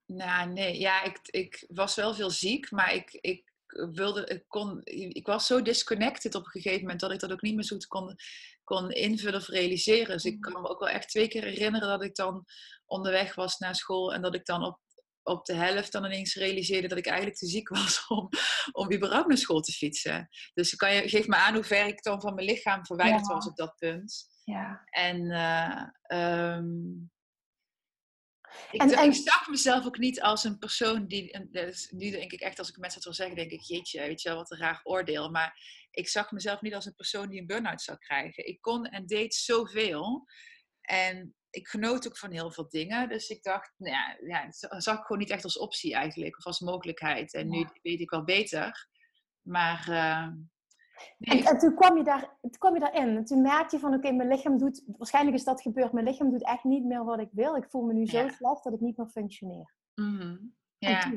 nou, nee. Ja, ik, ik was wel veel ziek, maar ik, ik wilde, ik kon, ik was zo disconnected op een gegeven moment dat ik dat ook niet meer zo goed kon, kon invullen of realiseren. Dus ik kan me ook wel echt twee keer herinneren dat ik dan onderweg was naar school en dat ik dan op, op de helft dan ineens realiseerde dat ik eigenlijk te ziek was om, om überhaupt naar school te fietsen. Dus kan je, geef me aan hoe ver ik dan van mijn lichaam verwijderd Ja. was op dat punt. Ja. En, ehm, ik, En- ik zag mezelf ook niet als een persoon die. Dus nu denk ik echt, als ik mensen het wil zeggen, denk ik, jeetje, weet je wel, wat een raar oordeel. Maar ik zag mezelf niet als een persoon die een burn-out zou krijgen. Ik kon en deed zoveel. En ik genoot ook van heel veel dingen. Dus ik dacht, nou ja, ja, zag ik gewoon niet echt als optie eigenlijk, of als mogelijkheid. En nu Ja. weet ik wel beter. Maar. eh, nee, En, en toen, kwam je daar, toen kwam je daarin. En toen merkte je van, oké, mijn lichaam doet... Waarschijnlijk is dat gebeurd. Mijn lichaam doet echt niet meer wat ik wil. Ik voel me nu zo Ja. slecht dat ik niet meer functioneer. mhm, ja.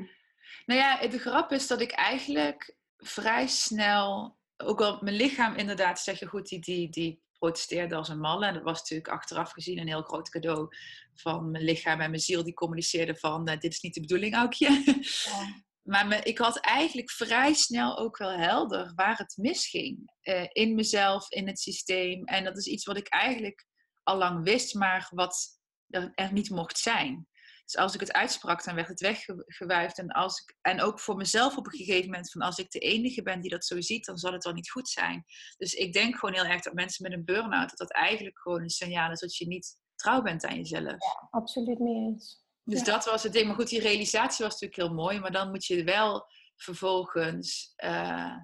Nou ja, de grap is dat ik eigenlijk vrij snel, ook al mijn lichaam inderdaad, zeg je goed, die, die, die protesteerde als een malle. En dat was natuurlijk achteraf gezien een heel groot cadeau van mijn lichaam en mijn ziel. Die communiceerden van, eh, dit is niet de bedoeling, Aukje. Ja. Maar ik had eigenlijk vrij snel ook wel helder waar het misging. Eh, in mezelf, in het systeem. En dat is iets wat ik eigenlijk al lang wist, maar wat er, er niet mocht zijn. Dus als ik het uitsprak, dan werd het weggewuifd. En, als ik, en ook voor mezelf op een gegeven moment, van als ik de enige ben die dat zo ziet, dan zal het wel niet goed zijn. Dus ik denk gewoon heel erg dat mensen met een burn-out, dat dat eigenlijk gewoon een signaal is dat je niet trouw bent aan jezelf. Ja, absoluut mee eens. Dus dat was het ding. Maar goed, die realisatie was natuurlijk heel mooi. Maar dan moet je wel vervolgens uh,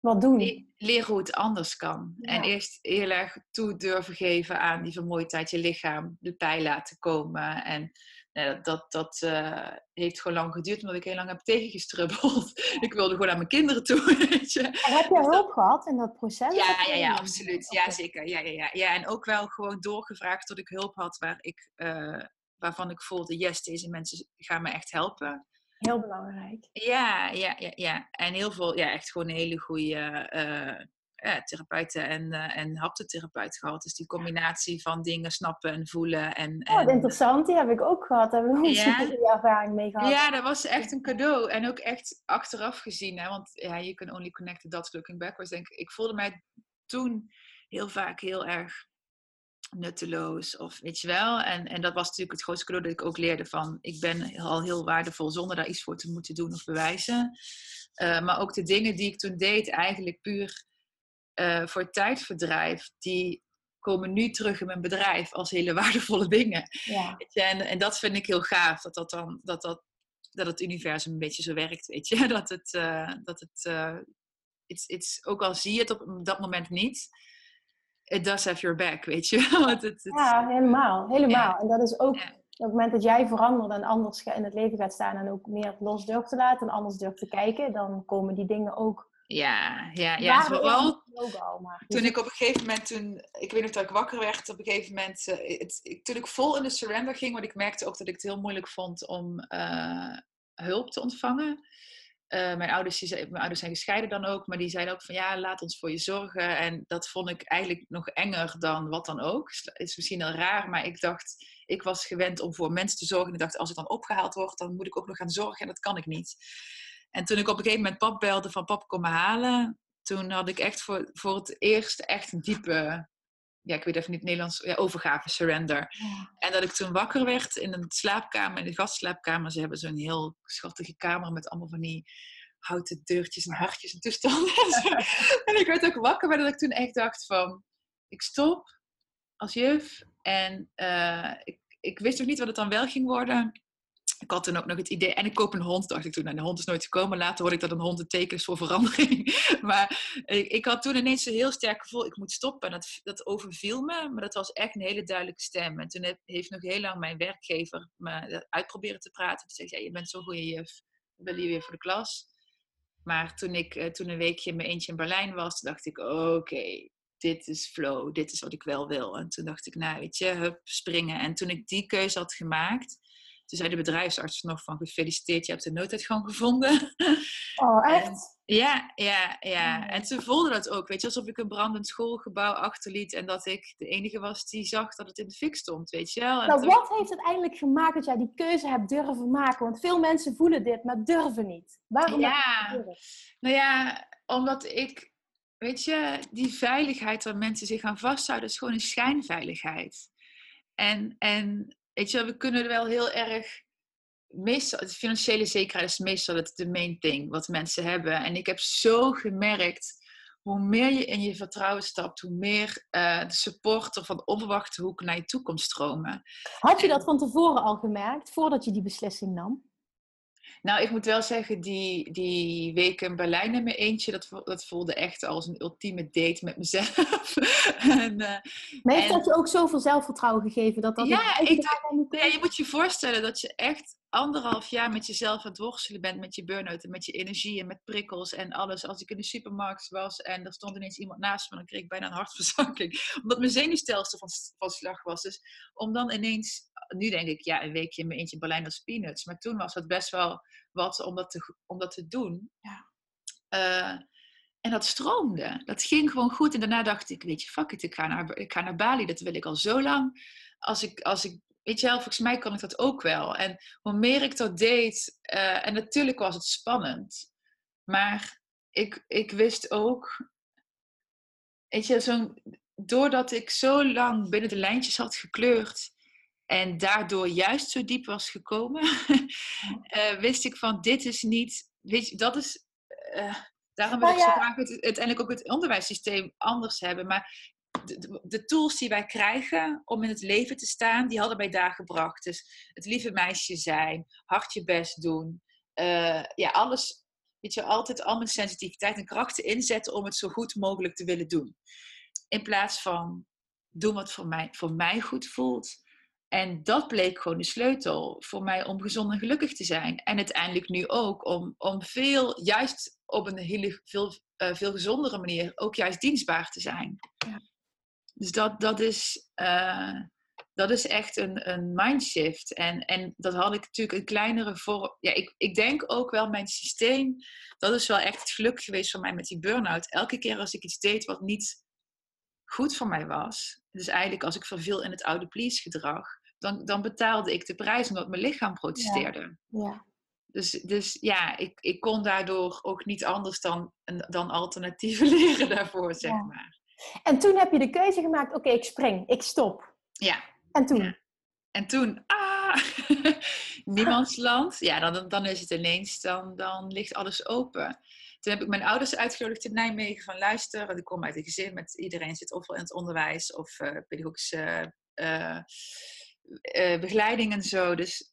wat doen. leren hoe het anders kan. En eerst heel erg toe durven geven aan die vermoeidheid, je lichaam de pij laten komen. En nou, dat, dat uh, heeft gewoon lang geduurd, omdat ik heel lang heb tegengestrubbeld. ik wilde gewoon aan mijn kinderen toe, weet je. En heb je dus hulp gehad in dat proces? Ja, ja, ja, absoluut. Ja, zeker. Ja, ja, ja. ja, en ook wel gewoon doorgevraagd tot ik hulp had waar ik, uh, waarvan ik voelde, yes, deze mensen gaan me echt helpen. Heel belangrijk. Ja, ja, ja, ja. En heel veel, ja, echt gewoon een hele goede uh, ja, therapeuten en, uh, en haptotherapeut gehad. Dus die combinatie van dingen snappen en voelen. En, en... Oh, interessant. Die heb ik ook gehad. Daar heb ik ook ja. super ervaring mee gehad. Ja, dat was echt een cadeau. En ook echt achteraf gezien. Hè, want ja, you can only connect the dots looking backwards. Denk, ik voelde mij toen heel vaak heel erg nutteloos of weet je wel. En, en dat was natuurlijk het grootste cadeau dat ik ook leerde van ik ben al heel waardevol zonder daar iets voor te moeten doen of bewijzen. Uh, maar ook de dingen die ik toen deed eigenlijk puur uh, voor tijdverdrijf, die komen nu terug in mijn bedrijf als hele waardevolle dingen. Ja. En, en dat vind ik heel gaaf, dat, dat, dan, dat, dat, dat het universum een beetje zo werkt, weet je. Dat het, uh, dat het it's, it's, ook al zie je het op dat moment niet, it does have your back, weet je. het, het, ja, helemaal. Helemaal. En dat is ook op het moment dat jij verandert en anders in het leven gaat staan en ook meer los durft te laten en anders durft te kijken, dan komen die dingen ook. Ja, ja, ja. Vooral toen ik op een gegeven moment, toen, ik weet nog dat ik wakker werd, op een gegeven moment, uh, het, toen ik vol in de surrender ging, want ik merkte ook dat ik het heel moeilijk vond om uh, hulp te ontvangen. Uh, mijn, ouders, die, mijn ouders zijn gescheiden dan ook, maar die zeiden ook van ja, laat ons voor je zorgen. En dat vond ik eigenlijk nog enger dan wat dan ook. Is misschien heel raar, maar ik dacht, ik was gewend om voor mensen te zorgen. En ik dacht, als ik dan opgehaald word, dan moet ik ook nog gaan zorgen. En dat kan ik niet. En toen ik op een gegeven moment pap belde van pap, kom me halen. Toen had ik echt voor, voor het eerst echt een diepe ja, ik weet even niet het Nederlands, ja, overgave, surrender. En dat ik toen wakker werd in een slaapkamer, in de gastslaapkamer. Ze hebben zo'n heel schattige kamer met allemaal van die houten deurtjes en hartjes en toestanden. en ik werd ook wakker, maar dat ik toen echt dacht van, ik stop als juf. En uh, ik, ik wist nog niet wat het dan wel ging worden ik had toen ook nog het idee, en ik koop een hond, dacht ik toen. Nou, de hond is nooit gekomen. Later hoorde ik dat een hond een teken is voor verandering. maar ik, ik, had toen ineens een heel sterk gevoel, ik moet stoppen. En dat, dat overviel me, maar dat was echt een hele duidelijke stem. En toen heeft nog heel lang mijn werkgever me uitproberen te praten. Toen zei ja, je bent zo'n goede juf, wil je weer voor de klas? Maar toen ik eh, toen een weekje in mijn eentje in Berlijn was, dacht ik, oké, dit is flow, dit is wat ik wel wil. En toen dacht ik, nou weet je, hup, springen. En toen ik die keuze had gemaakt toen zei de bedrijfsarts nog van gefeliciteerd, je hebt de nooduitgang gevonden. Oh, echt? ja, ja, ja. Oh. En ze voelde dat ook, weet je, alsof ik een brandend schoolgebouw achterliet en dat ik de enige was die zag dat het in de fik stond, weet je wel. nou, wat heeft het eigenlijk gemaakt dat jij die keuze hebt durven maken? Want veel mensen voelen dit, maar durven niet. Waarom? Ja, nou ja, omdat ik, weet je, die veiligheid waar mensen zich aan vasthouden, is gewoon een schijnveiligheid. En, en weet je, we kunnen er wel heel erg. Meestal, de financiële zekerheid is meestal het de main thing wat mensen hebben. En ik heb zo gemerkt, hoe meer je in je vertrouwen stapt, hoe meer uh, de supporter van onverwachte hoek naar je toe komt stromen. Had je dat van tevoren al gemerkt, voordat je die beslissing nam? Nou, ik moet wel zeggen, die, die week in Berlijn in mijn eentje, dat, dat voelde echt als een ultieme date met mezelf. en, uh, maar heeft dat je ook zoveel zelfvertrouwen gegeven? Dat dat ja, ik, ja, je moet je voorstellen dat je echt anderhalf jaar met jezelf aan het worstelen bent met je burn-out en met je energie en met prikkels en alles. Als ik in de supermarkt was en er stond ineens iemand naast me, dan kreeg ik bijna een hartverzakking. Omdat mijn zenuwstelsel van, van slag was. Dus om dan ineens, nu denk ik, ja, een weekje in mijn eentje Berlijn als peanuts. Maar toen was het best wel wat om dat te, om dat te doen. Ja. Uh, en dat stroomde. Dat ging gewoon goed. En daarna dacht ik, weet je, fuck it, ik ga naar, ik ga naar Bali. Dat wil ik al zo lang. Als ik, als ik weet je wel, volgens mij kan ik dat ook wel. En hoe meer ik dat deed, uh, en natuurlijk was het spannend. Maar ik, ik wist ook, weet je, zo'n, doordat ik zo lang binnen de lijntjes had gekleurd, en daardoor juist zo diep was gekomen, uh, wist ik van dit is niet, weet je, dat is, uh, daarom wil ik zo graag het, uiteindelijk ook het onderwijssysteem anders hebben. Maar de, tools die wij krijgen om in het leven te staan, die hadden wij daar gebracht. Dus het lieve meisje zijn, hard je best doen, uh, ja, alles, weet je, altijd al mijn sensitiviteit en krachten inzetten om het zo goed mogelijk te willen doen. In plaats van doen wat voor mij, voor mij goed voelt. En dat bleek gewoon de sleutel voor mij om gezond en gelukkig te zijn. En uiteindelijk nu ook om, om veel, juist op een hele veel, uh, veel gezondere manier, ook juist dienstbaar te zijn. Ja. Dus dat, dat, is, uh, dat is echt een, een mindshift. En, en dat had ik natuurlijk een kleinere vorm. Ja, ik, ik denk ook wel mijn systeem. Dat is wel echt het geluk geweest voor mij met die burn-out. Elke keer als ik iets deed wat niet goed voor mij was. Dus eigenlijk als ik verviel in het oude please gedrag. Dan, dan betaalde ik de prijs omdat mijn lichaam protesteerde. Ja. ja. Dus, dus ja, ik, ik kon daardoor ook niet anders dan, dan alternatieven leren daarvoor, zeg maar. En toen heb je de keuze gemaakt, oké, ik spring, ik stop. Ja. En toen? En toen, ah, niemands land. Ja, dan, dan is het ineens, dan, dan ligt alles open. Toen heb ik mijn ouders uitgenodigd in Nijmegen van luister. Ik kom uit een gezin met iedereen zit ofwel in het onderwijs of uh, pedagogische uh, uh, begeleiding en zo. Dus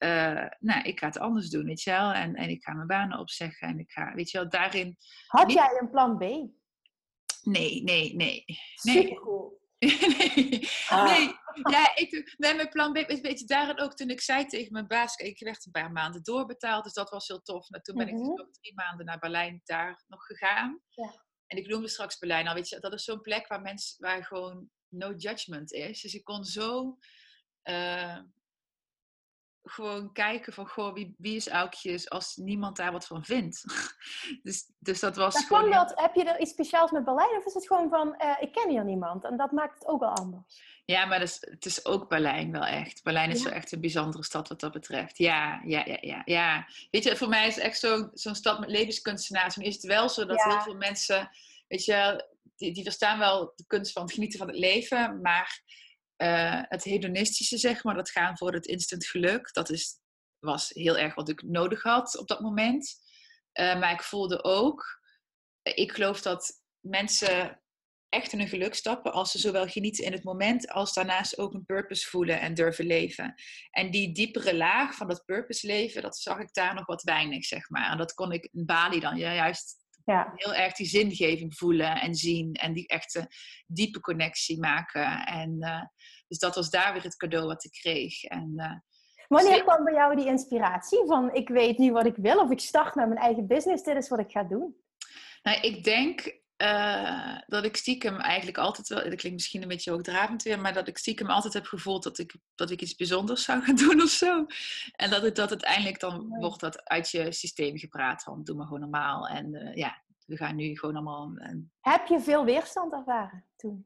nou, ik ga het anders doen, weet je wel. En, en ik ga mijn banen opzeggen en ik ga, weet je wel, daarin... Had jij een plan B? Nee, nee, nee. Nee, ah. nee, ja, ik, nee, mijn plan B is een beetje daarin ook toen ik zei tegen mijn baas, ik werd een paar maanden doorbetaald, dus dat was heel tof. En toen ben ik dus mhm. ook drie maanden naar Berlijn daar nog gegaan. Ja. En ik noemde straks Berlijn al, weet je, dat is zo'n plek waar mensen, waar gewoon no judgment is. Dus ik kon zo uh, gewoon kijken van, goh, wie, wie is Aukjes als niemand daar wat van vindt. dus, dus dat was maar gewoon... Dat, heb je er iets speciaals met Berlijn of is het gewoon van, uh, ik ken hier niemand en dat maakt het ook wel anders? Ja, maar is, het is ook Berlijn wel echt. Berlijn is ja. wel echt een bijzondere stad wat dat betreft. Ja, ja, ja, ja. ja. Weet je, voor mij is het echt zo'n zo stad met levenskunstenaars. Nu is het wel zo dat ja. heel veel mensen, weet je, die, die verstaan wel de kunst van het genieten van het leven, maar uh, het hedonistische, zeg maar, dat gaan voor het instant geluk, dat is, was heel erg wat ik nodig had op dat moment. Uh, maar ik voelde ook, ik geloof dat mensen echt in hun geluk stappen als ze zowel genieten in het moment als daarnaast ook een purpose voelen en durven leven. En die diepere laag van dat purpose leven, dat zag ik daar nog wat weinig, zeg maar. En dat kon ik in Bali dan juist ja. heel erg die zingeving voelen en zien en die echte diepe connectie maken. En uh, dus dat was daar weer het cadeau wat ik kreeg. En, uh, Wanneer kwam bij jou die inspiratie van ik weet nu wat ik wil of ik start met mijn eigen business, dit is wat ik ga doen? Nou, ik denk uh, dat ik stiekem eigenlijk altijd wel, dat klinkt misschien een beetje hoogdravend weer, maar dat ik stiekem altijd heb gevoeld dat ik, dat ik iets bijzonders zou gaan doen of zo. En dat het dat uiteindelijk dan wordt dat uit je systeem gepraat van doe maar gewoon normaal. En uh, ja, we gaan nu gewoon allemaal. Heb je veel weerstand ervaren toen?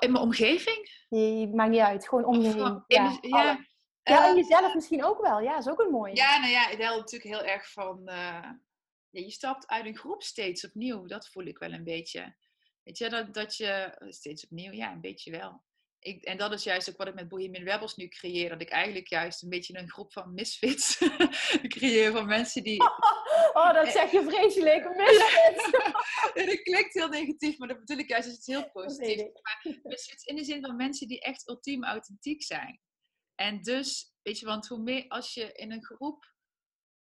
In mijn omgeving? Nee, maakt niet uit. Gewoon om je heen. Ja, ja, ja, en jezelf misschien ook wel. Ja, is ook een mooie. Ja, nou ja, het helpt natuurlijk heel erg van... Uh, ja, je stapt uit een groep steeds opnieuw. Dat voel ik wel een beetje. Weet je, dat, dat je... Steeds opnieuw, ja, een beetje wel. Ik, en dat is juist ook wat ik met Bohemian Rebels nu creëer. Dat ik eigenlijk juist een beetje een groep van misfits creëer. Van mensen die... Oh, dat zeg je vreselijk. Misfits. dat klinkt heel negatief, maar dat bedoel ik juist als het heel positief. Maar misfits in de zin van mensen die echt ultiem authentiek zijn. En dus, weet je, want hoe meer als je in een groep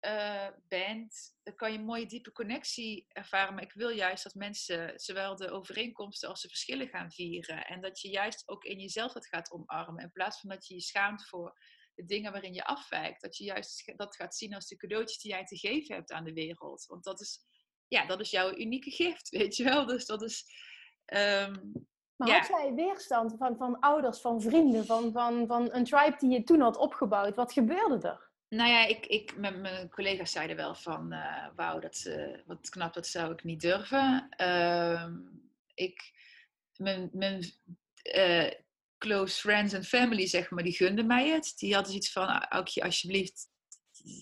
uh, bent, dan kan je een mooie diepe connectie ervaren. Maar ik wil juist dat mensen zowel de overeenkomsten als de verschillen gaan vieren. En dat je juist ook in jezelf het gaat omarmen. In plaats van dat je je schaamt voor de dingen waarin je afwijkt. Dat je juist dat gaat zien als de cadeautjes die jij te geven hebt aan de wereld. Want dat is, ja, dat is jouw unieke gift, weet je wel. Dus dat is... Um, maar had jij weerstand van, van ouders, van vrienden, van, van, van een tribe die je toen had opgebouwd? Wat gebeurde er? Nou ja, ik, ik, met mijn collega's zeiden wel van, uh, wauw, dat, uh, wat knap, dat zou ik niet durven. Uh, ik, mijn, mijn uh, close friends en family, zeg maar, die gunden mij het. Die hadden iets van, Aukje, alsjeblieft,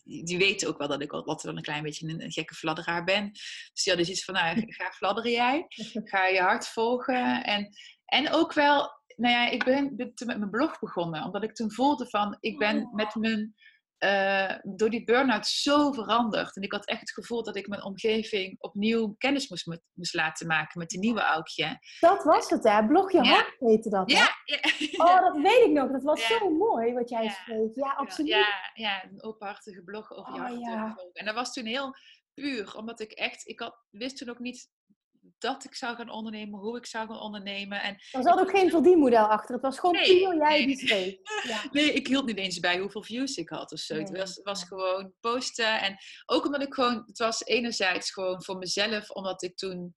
die weten ook wel dat ik wat dan een klein beetje een, een, gekke fladderaar ben. Dus die hadden iets van, nou, ga fladderen jij. Ga je hart volgen. En, en ook wel, nou ja, ik ben, ben toen met mijn blog begonnen. Omdat ik toen voelde van, ik ben Oh. met mijn, eh, door die burn-out zo veranderd. En ik had echt het gevoel dat ik mijn omgeving opnieuw kennis moest, laten maken met die nieuwe Aukje. Dat was het, hè? Blog je Ja. hart heette dat, hè? Ja, ja, Oh, dat weet ik nog. Dat was Ja. zo mooi wat jij schreef. Ja, absoluut. Ja, ja, een openhartige blog over je Oh, hart ja. durven volgen. En dat was toen heel puur, omdat ik echt, ik had, wist toen ook niet dat ik zou gaan ondernemen, hoe ik zou gaan ondernemen. En Er zat ook geen verdienmodel achter. Het was gewoon Nee, puur jij nee. die schreef. Ja. Nee, ik hield niet eens bij hoeveel views ik had of zo. Het was, was gewoon posten. En ook omdat ik gewoon, het was enerzijds gewoon voor mezelf, omdat ik toen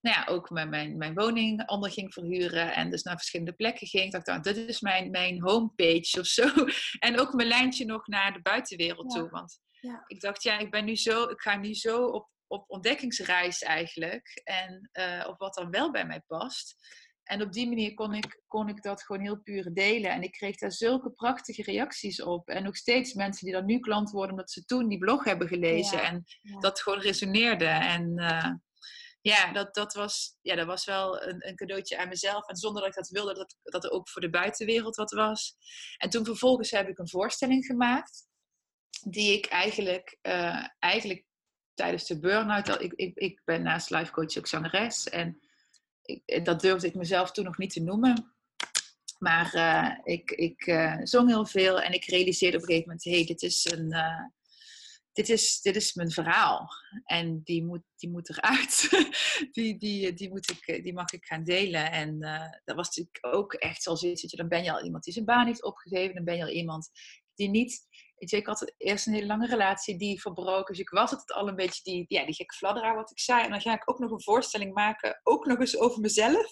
nou ja, ook mijn, mijn, mijn woning onder ging verhuren en dus naar verschillende plekken ging. Ik dacht, nou, dit is mijn, mijn homepage of zo. En ook mijn lijntje nog naar de buitenwereld Ja. toe. Want Ja. ik dacht, ja, ik ben nu zo, ik ga nu zo op, op ontdekkingsreis eigenlijk. En eh, op wat dan wel bij mij past. En op die manier kon ik, kon ik dat gewoon heel puur delen. En ik kreeg daar zulke prachtige reacties op. En nog steeds mensen die dan nu klant worden omdat ze toen die blog hebben gelezen. Ja, En ja. dat gewoon resoneerde. En eh, ja, dat, dat, was, ja, dat was wel een, een cadeautje aan mezelf. En zonder dat ik dat wilde, dat, dat er ook voor de buitenwereld wat was. En toen vervolgens heb ik een voorstelling gemaakt. Die ik eigenlijk, eh, eigenlijk tijdens de burn-out... Ik, ik, ik ben naast life coach ook zangeres. En ik, dat durfde ik mezelf toen nog niet te noemen. Maar eh, ik, ik eh, zong heel veel en ik realiseerde op een gegeven moment: hé, hey, dit, is eh, dit, is, dit is mijn verhaal. En die moet, die moet eruit. die, die, die, moet ik, eh, die mag ik gaan delen. En eh, dat was natuurlijk ook echt zoals je, dan ben je al iemand die zijn baan heeft opgegeven, dan ben je al iemand die niet. Weet je, ik had eerst een hele lange relatie die verbroken. Dus ik was het al een beetje die, ja, die gekke fladderaar wat ik zei. En dan ga ik ook nog een voorstelling maken, ook nog eens over mezelf.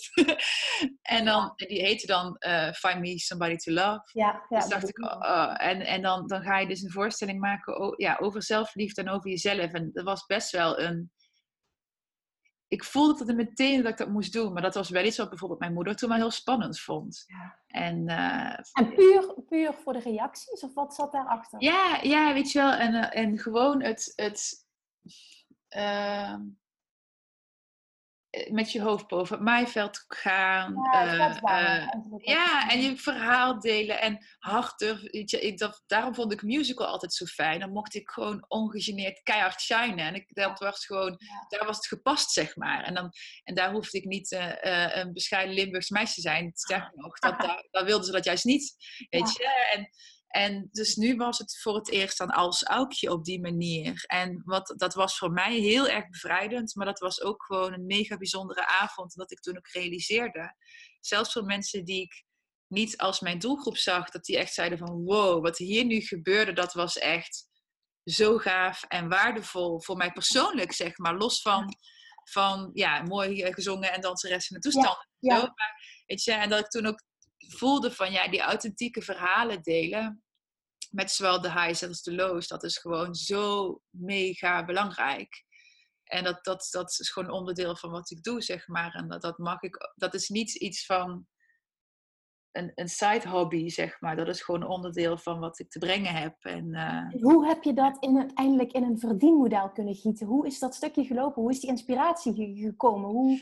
en dan, die heette dan eh, Find Me Somebody to Love. Ja, ja, dus dacht ik, oh, oh. en, en dan, dan ga je dus een voorstelling maken ja, over zelfliefde en over jezelf. En dat was best wel een... Ik voelde het meteen dat ik dat moest doen. Maar dat was wel iets wat bijvoorbeeld mijn moeder toen wel heel spannend vond. Ja. En eh, En puur, puur voor de reacties? Of wat zat daarachter? ja, ja, weet je wel. En, eh, en gewoon het... het ehm, eh, met je hoofd boven het maaiveld gaan. Ja, eh, eh, ja, en je verhaal delen en hard durven. Weet je, ik, dat, daarom vond ik musical altijd zo fijn. Dan mocht ik gewoon ongegeneerd keihard shinen. En ik, dat was gewoon, Ja. daar was het gepast, zeg maar. En, dan, en daar hoefde ik niet eh, eh, een bescheiden Limburgs meisje te zijn. Sterker nog, dat, daar, daar wilden ze dat juist niet. Weet je? En, en dus nu was het voor het eerst dan als aukje op die manier. En wat, dat was voor mij heel erg bevrijdend. Maar dat was ook gewoon een mega bijzondere avond. Dat ik toen ook realiseerde. Zelfs voor mensen die ik niet als mijn doelgroep zag. Dat die echt zeiden van wow, wat hier nu gebeurde. Dat was echt zo gaaf en waardevol voor mij persoonlijk, zeg maar. Los van, van ja, mooi eh, gezongen en danseres en de toestanden. ja. Zo. Maar, weet je, en dat ik toen ook voelde van ja, die authentieke verhalen delen. Met zowel de highs als de lows. Dat is gewoon zo mega belangrijk. En dat, dat, dat is gewoon onderdeel van wat ik doe, zeg maar. En dat, dat mag ik, dat is niet iets van een, een side hobby, zeg maar. Dat is gewoon onderdeel van wat ik te brengen heb. En eh, Hoe heb je dat in, uiteindelijk in een verdienmodel kunnen gieten? Hoe is dat stukje gelopen? Hoe is die inspiratie ge- gekomen? Hoe...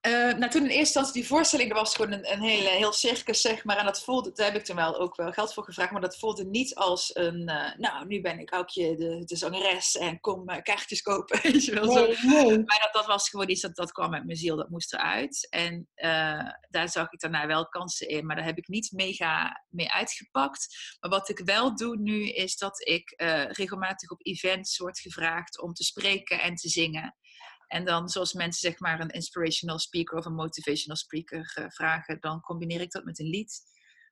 Eh, nou, toen in eerste instantie die voorstelling, dat was gewoon een, een hele, heel circus, zeg maar. En dat voelde, daar heb ik toen wel ook wel geld voor gevraagd. Maar dat voelde niet als een, eh, nou, nu ben ik Aukje de, de zangeres en kom eh, kaartjes kopen, weet je wel. Zo. Nee, nee. Maar dat, dat was gewoon iets dat, dat kwam uit mijn ziel, dat moest eruit. En daar zag ik daarna wel kansen in, maar daar heb ik niet mega mee uitgepakt. Maar wat ik wel doe nu, is dat ik regelmatig op events word gevraagd om te spreken en te zingen. En dan, zoals mensen zeg maar een inspirational speaker of een motivational speaker eh, vragen, dan combineer ik dat met een lied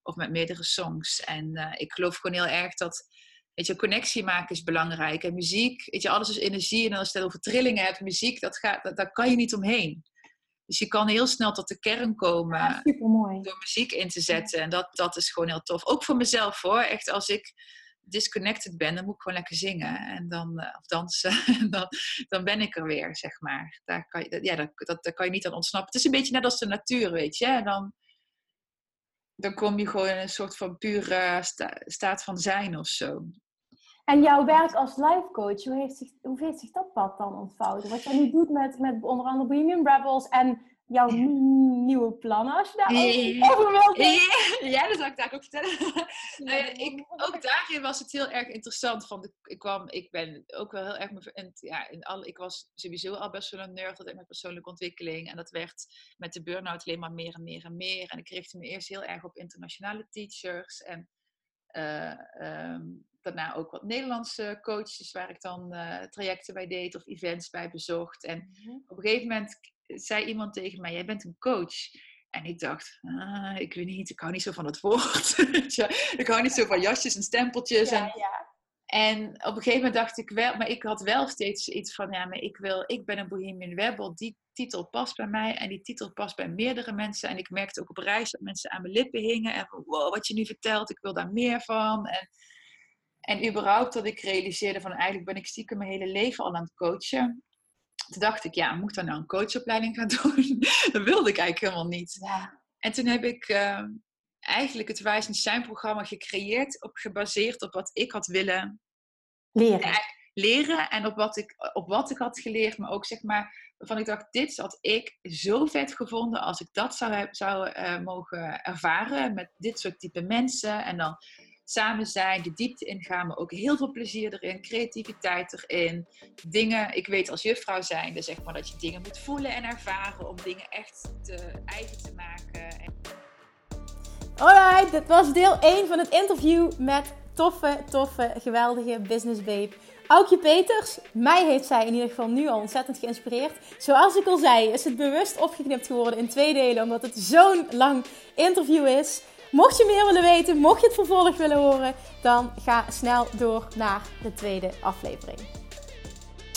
of met meerdere songs. En eh, ik geloof gewoon heel erg dat, weet je, connectie maken is belangrijk. En muziek, weet je, alles is energie. En als je het over trillingen hebt, muziek, dat gaat, dat, daar kan je niet omheen. Dus je kan heel snel tot de kern komen Ja, supermooi. door muziek in te zetten. En dat, dat is gewoon heel tof. Ook voor mezelf hoor. Echt als ik disconnected ben, dan moet ik gewoon lekker zingen. En dan, eh, of dansen. En dan, dan ben ik er weer, zeg maar. Daar kan je, ja, dat, dat, kan je niet aan ontsnappen. Het is een beetje net als de natuur, weet je. Dan, dan kom je gewoon in een soort van pure sta- staat van zijn of zo. En jouw werk als life coach, hoe heeft zich, hoe heeft zich dat pad dan ontvouwen? Wat jij nu doet met, met onder andere Bohemian Rebels en jouw nieuwe plannen als je daarover wilt ja, ja, dat zal ik daar ook vertellen. nou ja, ik, ook daarin was het heel erg interessant. Van de, ik, kwam, ik ben ook wel heel erg... En, ja, in alle, ik was sowieso al best wel een nerd dat met persoonlijke ontwikkeling. En dat werd met de burn-out alleen maar meer en meer en meer. En ik richtte me eerst heel erg op internationale teachers. En uh, um, daarna ook wat Nederlandse coaches waar ik dan uh, trajecten bij deed of events bij bezocht. En mhm. op een gegeven moment zei iemand tegen mij: Jij bent een coach. En ik dacht, ah, ik weet niet, ik hou niet zo van het woord. ik hou niet zo van jasjes en stempeltjes. Ja, en, ja. en op een gegeven moment dacht ik wel, maar ik had wel steeds iets van, ja, maar ik wil, ik ben een Bohemian Rebel. Die titel past bij mij en die titel past bij meerdere mensen. En ik merkte ook op reis dat mensen aan mijn lippen hingen en van, wow, wat je nu vertelt, ik wil daar meer van. En en überhaupt dat ik realiseerde van eigenlijk ben ik stiekem mijn hele leven al aan het coachen. Toen dacht ik, ja, moet ik dan nou een coachopleiding gaan doen? dat wilde ik eigenlijk helemaal niet. Ja. En toen heb ik uh, eigenlijk het Rise Shine programma gecreëerd, op, gebaseerd op wat ik had willen leren. leren en op wat, ik, op wat ik had geleerd, maar ook zeg maar, waarvan ik dacht, dit had ik zo vet gevonden als ik dat zou, zou uh, mogen ervaren met dit soort type mensen. En dan samen zijn, de diepte ingaan, maar ook heel veel plezier erin, creativiteit erin. Dingen, ik weet als juffrouw zijnde, zeg maar dat je dingen moet voelen en ervaren om dingen echt te, eigen te maken. Alright, dit was deel 1 van het interview met toffe, toffe, geweldige business babe. Aukje Peters, mij heeft zij in ieder geval nu al ontzettend geïnspireerd. Zoals ik al zei, is het bewust opgeknipt geworden in twee delen, omdat het zo'n lang interview is. Mocht je meer willen weten, mocht je het vervolg willen horen, dan ga snel door naar de tweede aflevering.